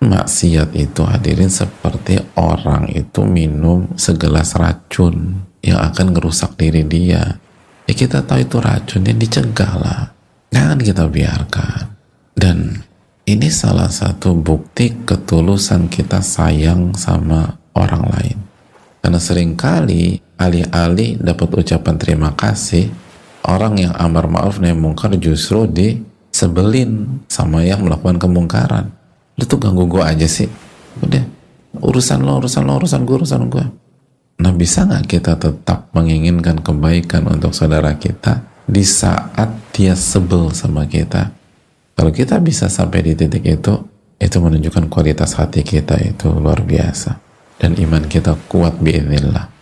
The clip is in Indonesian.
maksiat itu hadirin seperti orang itu minum segelas racun yang akan ngerusak diri dia. Ya kita tahu itu racunnya dicegah lah. Jangan kita biarkan. Dan ini salah satu bukti ketulusan kita sayang sama orang lain. Karena sering kali alih-alih dapat ucapan terima kasih orang yang amar ma'ruf nahi mungkar justru disebelin sama yang melakukan kemungkaran lu tuh ganggu gue aja sih. Udah. Urusan lo urusan lo urusan gue urusan gue nah bisa nggak kita tetap menginginkan kebaikan untuk saudara kita di saat dia sebel sama kita? Kalau kita bisa sampai di titik itu itu menunjukkan kualitas hati kita itu luar biasa. Dan iman kita kuat biiznillah